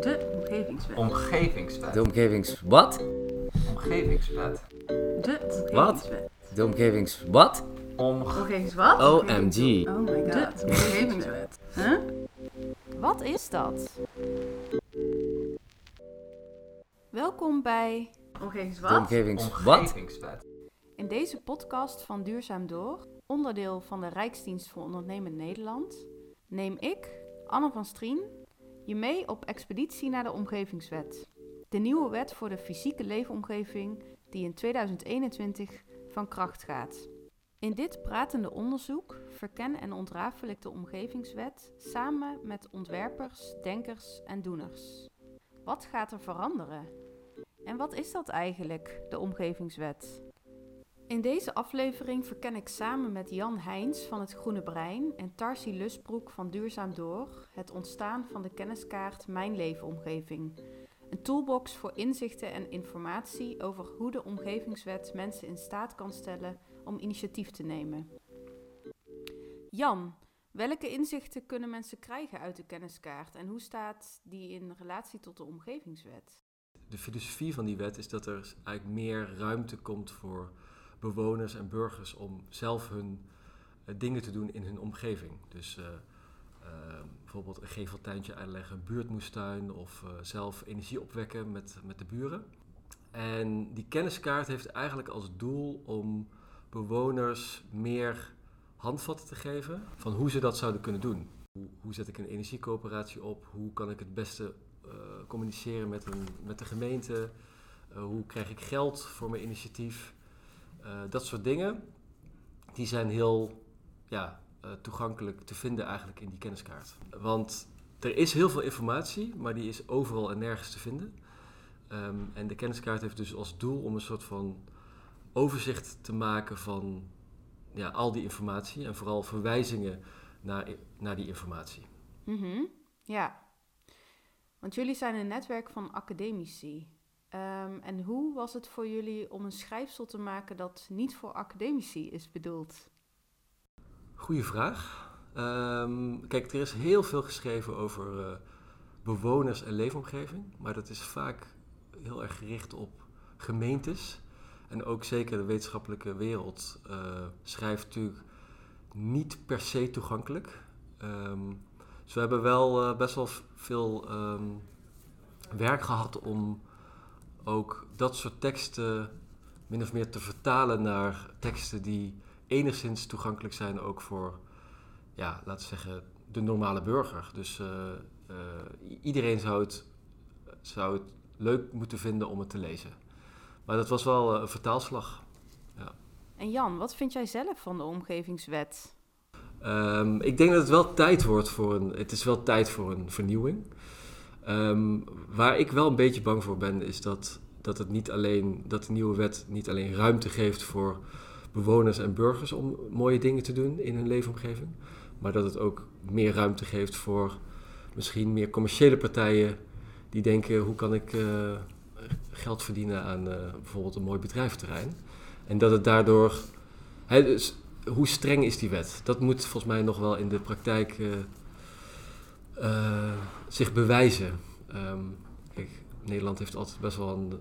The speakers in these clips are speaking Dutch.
De omgevingswet. Omgevingswet. De omgevings... Wat? Omgevingswet. De Wat? omgevingswet. De omgevings... Wat? Om... Omgevings wat? OMG. Oh my god. De omgevingswet. Huh? Wat is dat? Welkom bij Omgevings De wat? omgevings... Wat? Omgevingswet. in deze podcast van Duurzaam Door, onderdeel van de Rijksdienst voor Ondernemend Nederland, neem ik, Anne van Strien, je mee op expeditie naar de Omgevingswet. De nieuwe wet voor de fysieke leefomgeving die in 2021 van kracht gaat. In dit pratende onderzoek verken en ontrafel ik de Omgevingswet samen met ontwerpers, denkers en doeners. Wat gaat er veranderen? En wat is dat eigenlijk, de Omgevingswet? In deze aflevering verken ik samen met Jan Heijns van het Groene Brein en Tarsi Lusbroek van Duurzaam Door het ontstaan van de kenniskaart Mijn Leefomgeving. Een toolbox voor inzichten en informatie over hoe de Omgevingswet mensen in staat kan stellen om initiatief te nemen. Jan, welke inzichten kunnen mensen krijgen uit de kenniskaart en hoe staat die in relatie tot de Omgevingswet? De filosofie van die wet is dat er eigenlijk meer ruimte komt voor bewoners en burgers om zelf hun eh, dingen te doen in hun omgeving. Dus eh, eh, bijvoorbeeld een geveltuintje aanleggen, een buurtmoestuin of zelf energie opwekken met, met de buren. En die kenniskaart heeft eigenlijk als doel om bewoners meer handvatten te geven van hoe ze dat zouden kunnen doen. Hoe, hoe zet ik een energiecoöperatie op? Hoe kan ik het beste communiceren met, een, met de gemeente? Hoe krijg ik geld voor mijn initiatief? Eh, dat soort dingen, die zijn heel ja, eh, toegankelijk te vinden eigenlijk in die kenniskaart. Want er is heel veel informatie, maar die is overal en nergens te vinden. Ehm, en de kenniskaart heeft dus als doel om een soort van overzicht te maken van ja, al die informatie en vooral verwijzingen naar, naar die informatie. Mhm, ja. Want jullie zijn een netwerk van academici. Ehm, en hoe was het voor jullie om een schrijfsel te maken dat niet voor academici is bedoeld? Goeie vraag. Ehm, kijk, er is heel veel geschreven over eh, bewoners en leefomgeving, maar dat is vaak heel erg gericht op gemeentes. En ook zeker de wetenschappelijke wereld eh, schrijft natuurlijk niet per se toegankelijk. Ehm, dus we hebben wel eh, best wel veel werk gehad om ook dat soort teksten min of meer te vertalen naar teksten die enigszins toegankelijk zijn ook voor, ja, laten we zeggen, de normale burger. Dus eh, eh, iedereen zou het, zou het leuk moeten vinden om het te lezen. Maar dat was wel eh, een vertaalslag. En Jan, wat vind jij zelf van de omgevingswet? Ehm, ik denk dat het wel tijd wordt voor een. Het is wel tijd voor een vernieuwing. Ehm, waar ik wel een beetje bang voor ben, is dat, dat, het niet alleen, dat de nieuwe wet niet alleen ruimte geeft voor bewoners en burgers om mooie dingen te doen in hun leefomgeving, maar dat het ook meer ruimte geeft voor misschien meer commerciële partijen die denken: hoe kan ik eh, geld verdienen aan eh, bijvoorbeeld een mooi bedrijventerrein? En dat het daardoor. Dus hoe streng is die wet? Dat moet volgens mij nog wel in de praktijk eh, zich bewijzen. Ehm, Nederland heeft altijd best wel een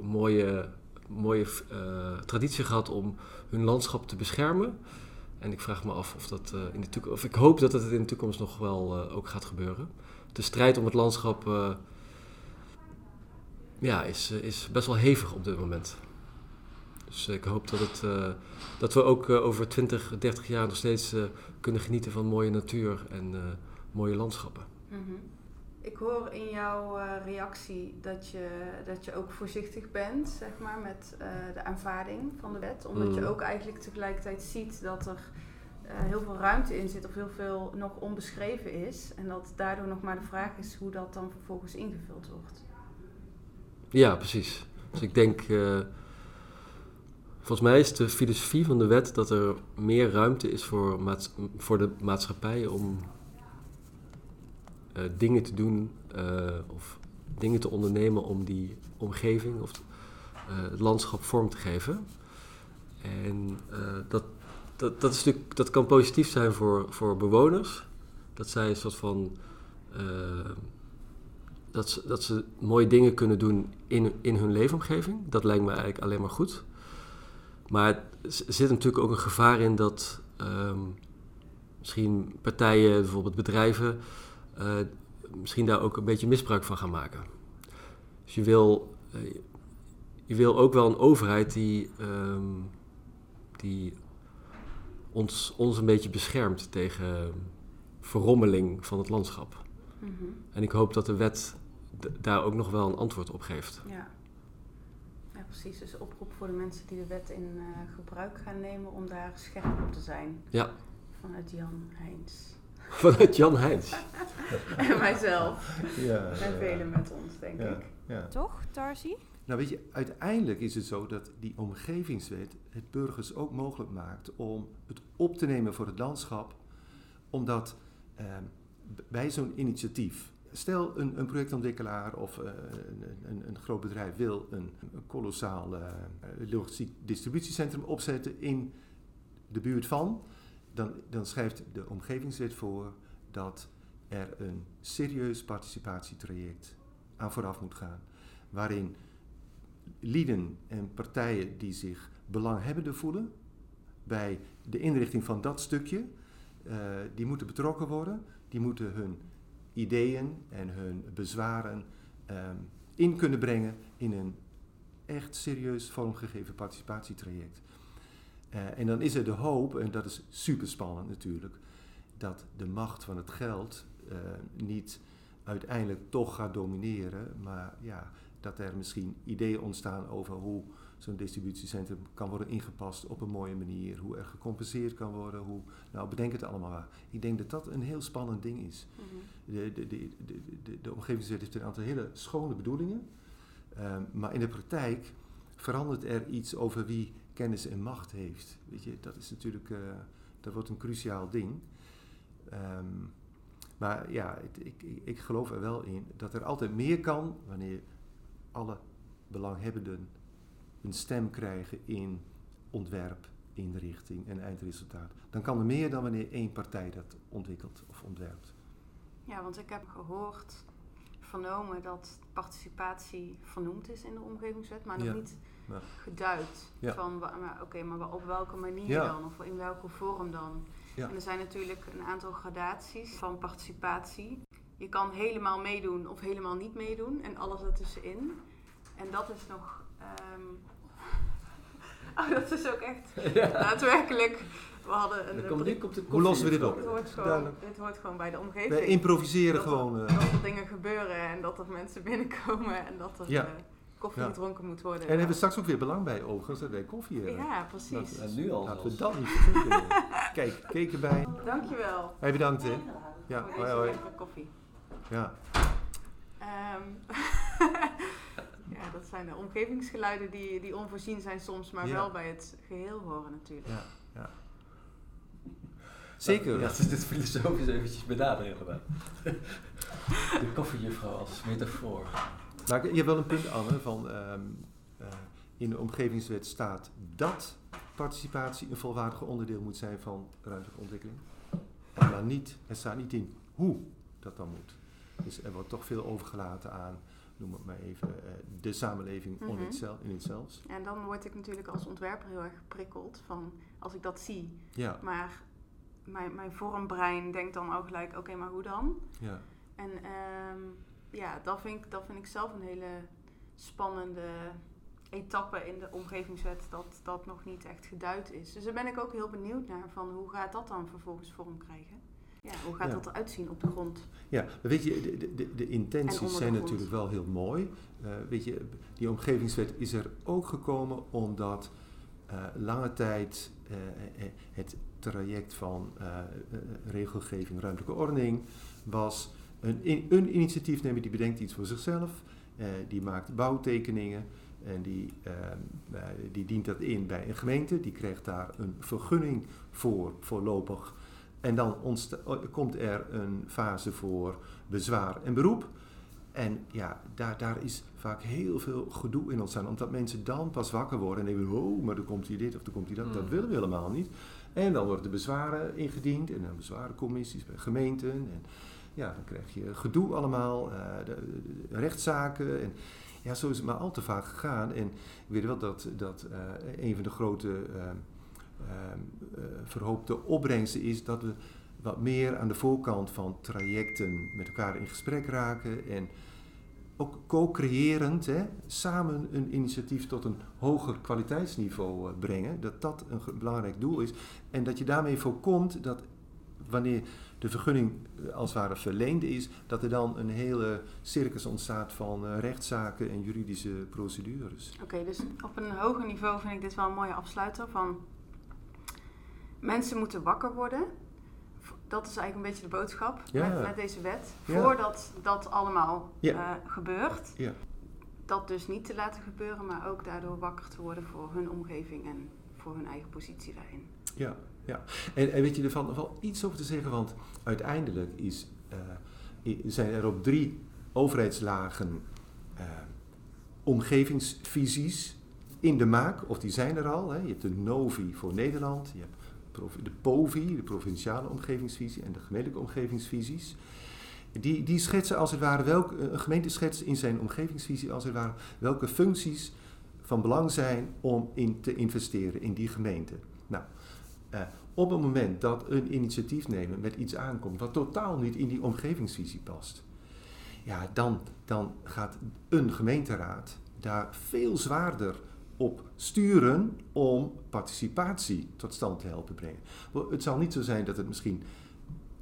mooie, mooie eh, traditie gehad om hun landschap te beschermen. En ik vraag me af of dat eh, in de toekomst, of ik hoop dat het in de toekomst nog wel eh, ook gaat gebeuren. De strijd om het landschap ja, is, is best wel hevig op dit moment. Dus ik hoop dat, het, dat we ook over 20, 30 jaar nog steeds kunnen genieten van mooie natuur en mooie landschappen. Ik hoor in jouw eh, reactie dat je, dat je ook voorzichtig bent, zeg maar, met eh, de aanvaarding van de wet. Omdat je Mm. ook eigenlijk tegelijkertijd ziet dat er eh, heel veel ruimte in zit of heel veel nog onbeschreven is. En dat daardoor nog maar de vraag is hoe dat dan vervolgens ingevuld wordt. Ja, precies. Dus ik denk, eh, volgens mij is de filosofie van de wet dat er meer ruimte is voor, maats- voor de maatschappij om eh, dingen te doen eh, of dingen te ondernemen om die omgeving of eh, het landschap vorm te geven. En dat, dat, dat, is natuurlijk, dat kan positief zijn voor, voor bewoners. Dat zij een soort van dat, ze, dat ze mooie dingen kunnen doen in, in hun leefomgeving. Dat lijkt me eigenlijk alleen maar goed. Maar er zit natuurlijk ook een gevaar in dat ehm, misschien partijen, bijvoorbeeld bedrijven, eh, misschien daar ook een beetje misbruik van gaan maken. Dus je wil, eh, je wil ook wel een overheid die, ehm, die ons, ons een beetje beschermt tegen verrommeling van het landschap. Mhm. En ik hoop dat de wet daar ook nog wel een antwoord op geeft. Ja. ja, precies. Dus oproep voor de mensen die de wet in eh, gebruik gaan nemen om daar scherp op te zijn. Ja. Vanuit Jan Heijns. Vanuit Jan Heijns. en mijzelf. Ja, En velen met ons, denk ja, ik. ja. Toch, Tarsi? Nou weet je, uiteindelijk is het zo dat die omgevingswet het burgers ook mogelijk maakt om het op te nemen voor het landschap, omdat ehm, bij zo'n initiatief, stel een, een projectontwikkelaar of eh, een, een, een groot bedrijf wil een, een kolossaal eh, logistiek distributiecentrum opzetten in de buurt van, dan, dan schrijft de omgevingswet voor dat er een serieus participatietraject aan vooraf moet gaan, waarin lieden en partijen die zich belanghebbende voelen bij de inrichting van dat stukje, eh, die moeten betrokken worden. Die moeten hun ideeën en hun bezwaren ehm, in kunnen brengen in een echt serieus vormgegeven participatietraject. Eh, en dan is er de hoop, en dat is super spannend natuurlijk, dat de macht van het geld eh, niet uiteindelijk toch gaat domineren, maar ja, dat er misschien ideeën ontstaan over hoe zo'n distributiecentrum kan worden ingepast op een mooie manier, hoe er gecompenseerd kan worden, hoe, nou bedenk het allemaal maar. Ik denk dat dat een heel spannend ding is. Mhm. De, de, de, de, de, de omgevingswet heeft een aantal hele schone bedoelingen, ehm, maar in de praktijk verandert er iets over wie kennis en macht heeft. Weet je, dat is natuurlijk, eh, dat wordt een cruciaal ding. Ehm, maar ja, ik, ik, ik geloof er wel in dat er altijd meer kan wanneer alle belanghebbenden een stem krijgen in ontwerp, inrichting en eindresultaat. Dan kan er meer dan wanneer één partij dat ontwikkelt of ontwerpt. Ja, want ik heb gehoord, vernomen dat participatie vernoemd is in de omgevingswet, maar nog Ja. niet Ja. geduid. Ja. Van, oké, maar op welke manier Ja. dan? Of in welke vorm dan? Ja. En er zijn natuurlijk een aantal gradaties van participatie. Je kan helemaal meedoen of helemaal niet meedoen en alles ertussenin. En dat is nog... ehm, oh, dat is ook echt daadwerkelijk... We hadden een... Komt, komt Hoe lossen we dit dit, op? hoort gewoon, Duidelijk. dit hoort gewoon bij de omgeving. Wij improviseren Dat- gewoon. eh, dat er dingen gebeuren en dat er mensen binnenkomen en dat er Ja. eh, koffie Ja. gedronken moet worden. en daar hebben we straks ook weer belang bij, overigens, dat wij koffie hebben. Ja, precies. En nu al Laten we dat niet vergeten. Kijk, keek erbij. Dankjewel Hey, bedankt hè. Ja, voor hoi deze hoi. koffie. Ja. Ehm, ja, dat zijn de omgevingsgeluiden die, die onvoorzien zijn soms, maar Ja. wel bij het geheel horen natuurlijk. Ja, ja. Zeker. Ja, dat is dit filosofisch eventjes benaderen inderdaad. De koffiejuffrouw als metafoor. Nou, je hebt wel een punt, Anne, van ehm, eh, in de omgevingswet staat dat participatie een volwaardig onderdeel moet zijn van ruimtelijke ontwikkeling. Maar niet, er staat niet in hoe dat dan moet. Dus er wordt toch veel overgelaten aan, noem het maar even, eh, de samenleving in het zel- in het zelfs. En dan word ik natuurlijk als ontwerper heel erg geprikkeld van als ik dat zie. Ja, Maar mijn, mijn vormbrein denkt dan ook gelijk, oké, maar hoe dan? ja. En ehm, ja, dat vind, ik, dat vind ik zelf een hele spannende etappe in de omgevingswet dat dat nog niet echt geduid is. Dus daar ben ik ook heel benieuwd naar van hoe gaat dat dan vervolgens vorm krijgen? Ja, hoe gaat Ja. dat eruit zien op de grond? Ja, maar weet je, de, de- de, de En intenties de zijn grond. natuurlijk wel heel mooi. Eh, weet je, die omgevingswet is er ook gekomen omdat eh, lange tijd eh, het traject van regelgeving, ruimtelijke ordening was een, een initiatiefnemer die bedenkt iets voor zichzelf, eh, die maakt bouwtekeningen en die, eh, eh, die dient dat in bij een gemeente, die krijgt daar een vergunning voor voorlopig. En dan komt er een fase voor bezwaar en beroep. En ja, daar, daar is vaak heel veel gedoe in ontstaan. Omdat mensen dan pas wakker worden en denken: oh, maar dan komt hier dit of dan komt hier dat. Dat Mm. willen we helemaal niet. En dan worden de bezwaren ingediend en dan bezwarencommissies bij gemeenten. En ja, dan krijg je gedoe allemaal, eh, de, rechtszaken. En, ja, zo is het maar al te vaak gegaan. En ik weet wel dat, dat eh, een van de grote ehm, ehm, eh, verhoopte opbrengsten is dat we wat meer aan de voorkant van trajecten met elkaar in gesprek raken. En ook co-creërend, samen een initiatief tot een hoger kwaliteitsniveau brengen. Dat dat een belangrijk doel is. En dat je daarmee voorkomt dat wanneer de vergunning eh, als het ware verleend is, dat er dan een hele circus ontstaat van eh, rechtszaken en juridische procedures. Oké, dus op een hoger niveau vind ik dit wel een mooie afsluiter van mensen moeten wakker worden. Dat is eigenlijk een beetje de boodschap Ja. met, met deze wet. Ja. Voordat dat allemaal Ja. eh, gebeurt. Ja. Dat dus niet te laten gebeuren, maar ook daardoor wakker te worden voor hun omgeving en voor hun eigen positie daarin. Ja, ja. En, weet je ervan wel iets over te zeggen, want uiteindelijk is, eh, zijn er op drie overheidslagen eh, omgevingsvisies in de maak, of die zijn er al. Hè. Je hebt de NOVI voor Nederland, je hebt de POVI, de provinciale omgevingsvisie, en de gemeentelijke omgevingsvisies. Die, die schetsen als het ware, welk, een gemeente schetst in zijn omgevingsvisie als het ware welke functies van belang zijn om in te investeren in die gemeente. Nou, eh, op het moment dat een initiatiefnemer met iets aankomt wat totaal niet in die omgevingsvisie past, ja, dan, dan gaat een gemeenteraad daar veel zwaarder op sturen om participatie tot stand te helpen brengen. Het zal niet zo zijn dat het misschien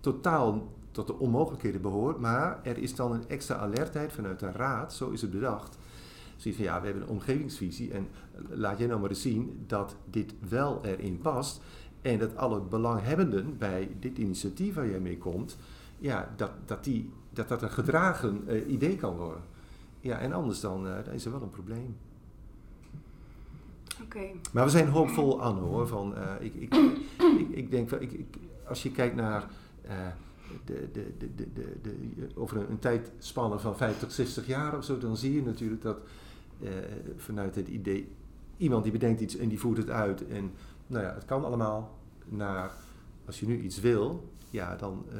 totaal tot de onmogelijkheden behoort, maar er is dan een extra alertheid vanuit de raad, zo is het bedacht. Zoiets van ja, we hebben een omgevingsvisie en laat jij nou maar eens zien dat dit wel erin past. En dat alle belanghebbenden bij dit initiatief waar jij mee komt, ja, dat dat, die, dat, dat een gedragen eh, idee kan worden. Ja, en anders dan, eh, dan is er wel een probleem. Oké, Maar we zijn hoopvol aan hoor. Van, eh, ik, ik, ik, ik denk wel, ik, ik, als je kijkt naar de, de, de, de, over een, een tijdspanne van 50, 60 jaar of zo, dan zie je natuurlijk dat vanuit het idee, iemand die bedenkt iets en die voert het uit en nou ja, het kan allemaal, naar als je nu iets wil, ja, dan eh,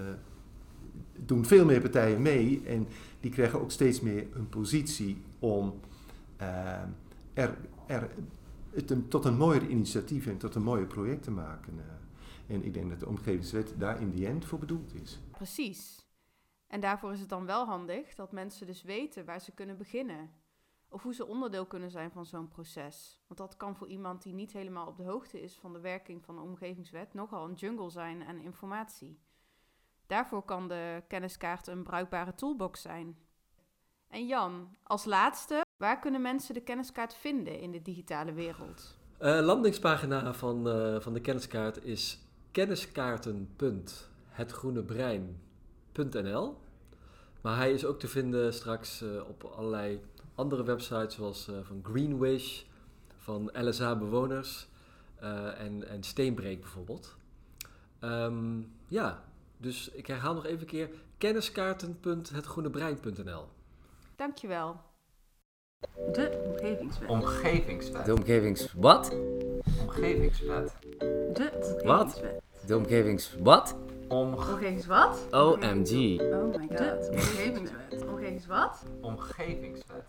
doen veel meer partijen mee en die krijgen ook steeds meer een positie om eh, er, er het tot een mooier initiatief en tot een mooier project te maken. eh. en ik denk dat de omgevingswet daar in die end voor bedoeld is. Precies. En daarvoor is het dan wel handig dat mensen dus weten waar ze kunnen beginnen. Of hoe ze onderdeel kunnen zijn van zo'n proces. Want dat kan voor iemand die niet helemaal op de hoogte is van de werking van de omgevingswet nogal een jungle zijn aan informatie. Daarvoor kan de kenniskaart een bruikbare toolbox zijn. En Jan, als laatste, waar kunnen mensen de kenniskaart vinden in de digitale wereld? Eh landingspagina van, eh, van de kenniskaart is kenniskaarten.hetgroenebrein.nl. Maar hij is ook te vinden straks eh, op allerlei andere websites, zoals eh, van Greenwish, van LSA Bewoners eh, en, en Steenbreek bijvoorbeeld. Ehm, ja, dus ik herhaal nog even een keer kenniskaarten.hetgroenebrein.nl. Dankjewel. de omgevingswet. De Omgevingswet. omgevings... Wat? Omgevingswet. De Wat? omgevingswet. De omgevings... Wat? Om, Omgevings wat? OMG. Oh my god. Omgevingswet. Omgevings wat? omgevingswet.